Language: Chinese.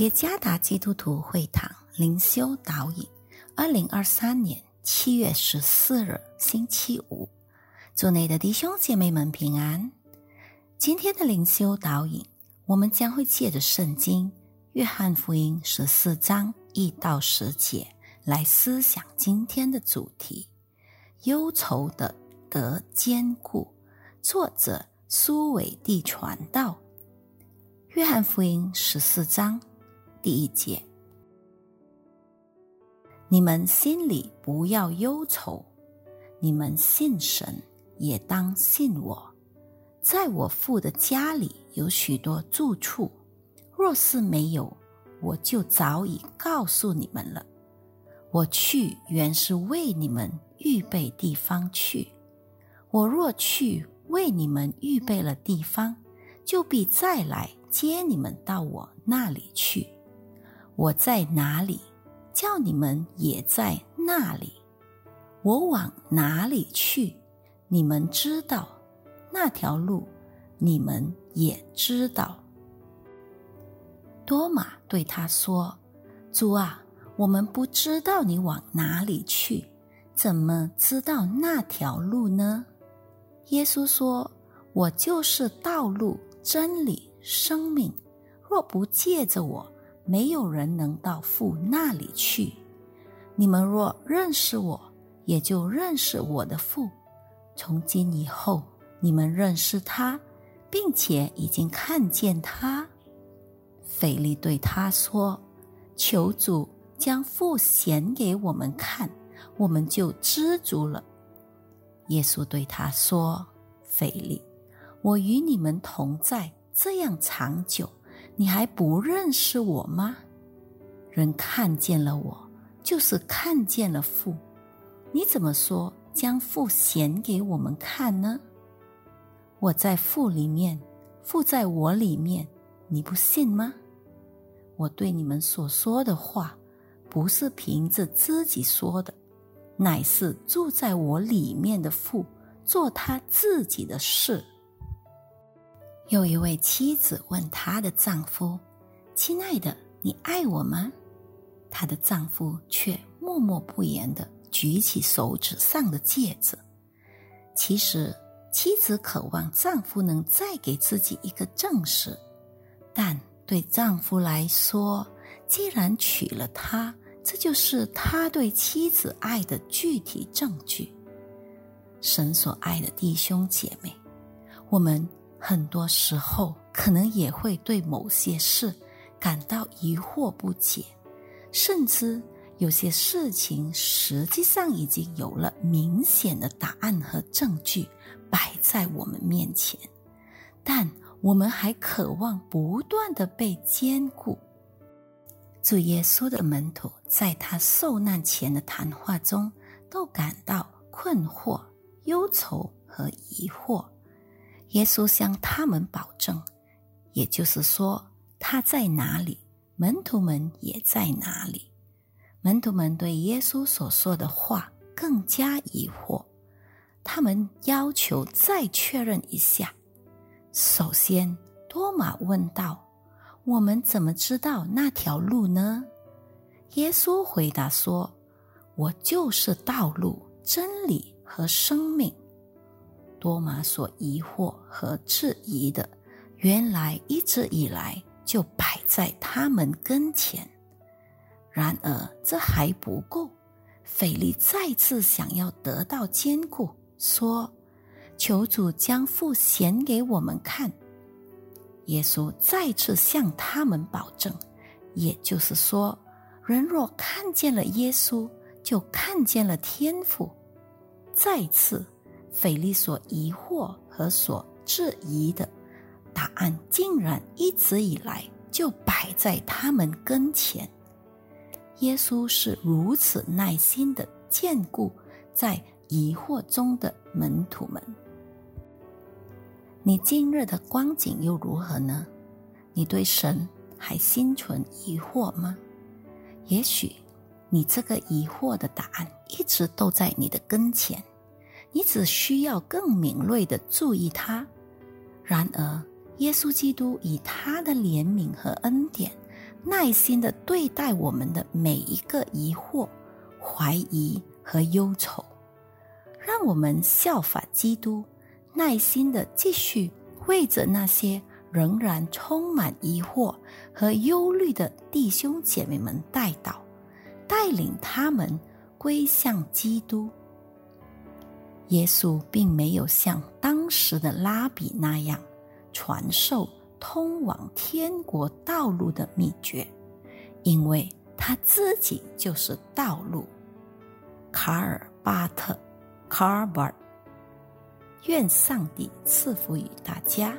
耶加达基督徒会堂灵修导引，二零二三年七月十四日星期五，祝内的弟兄姐妹们平安。今天的灵修导引，我们将会借着圣经《约翰福音》十四章一到十节来思想今天的主题：忧愁的得坚固。作者苏伟地传道，《约翰福音》十四章。第一节，你们心里不要忧愁，你们信神也当信我。在我父的家里有许多住处，若是没有，我就早已告诉你们了。我去原是为你们预备地方去。我若去为你们预备了地方，就必再来接你们到我那里去。我在哪里，叫你们也在那里。我往哪里去，你们知道；那条路，你们也知道。多马对他说：“主啊，我们不知道你往哪里去，怎么知道那条路呢？”耶稣说：“我就是道路、真理、生命。若不借着我，”没有人能到父那里去。你们若认识我，也就认识我的父。从今以后，你们认识他，并且已经看见他。腓力对他说：“求主将父显给我们看，我们就知足了。”耶稣对他说：“腓力，我与你们同在这样长久。”你还不认识我吗？人看见了我，就是看见了父。你怎么说将父显给我们看呢？我在父里面，父在我里面，你不信吗？我对你们所说的话，不是凭着自己说的，乃是住在我里面的父做他自己的事。有一位妻子问她的丈夫：“亲爱的，你爱我吗？”她的丈夫却默默不言的举起手指上的戒指。其实，妻子渴望丈夫能再给自己一个证实，但对丈夫来说，既然娶了她，这就是他对妻子爱的具体证据。神所爱的弟兄姐妹，我们。很多时候，可能也会对某些事感到疑惑不解，甚至有些事情实际上已经有了明显的答案和证据摆在我们面前，但我们还渴望不断的被坚固。主耶稣的门徒在他受难前的谈话中，都感到困惑、忧愁和疑惑。耶稣向他们保证，也就是说，他在哪里，门徒们也在哪里。门徒们对耶稣所说的话更加疑惑，他们要求再确认一下。首先，多马问道：“我们怎么知道那条路呢？”耶稣回答说：“我就是道路、真理和生命。”多玛所疑惑和质疑的，原来一直以来就摆在他们跟前。然而这还不够，腓力再次想要得到坚固，说：“求主将父显给我们看。”耶稣再次向他们保证，也就是说，人若看见了耶稣，就看见了天父。再次。腓力所疑惑和所质疑的答案，竟然一直以来就摆在他们跟前。耶稣是如此耐心的眷顾在疑惑中的门徒们。你今日的光景又如何呢？你对神还心存疑惑吗？也许你这个疑惑的答案一直都在你的跟前。你只需要更敏锐的注意他。然而，耶稣基督以他的怜悯和恩典，耐心的对待我们的每一个疑惑、怀疑和忧愁，让我们效法基督，耐心的继续为着那些仍然充满疑惑和忧虑的弟兄姐妹们带祷，带领他们归向基督。耶稣并没有像当时的拉比那样传授通往天国道路的秘诀，因为他自己就是道路。卡尔巴特卡尔巴愿上帝赐福于大家。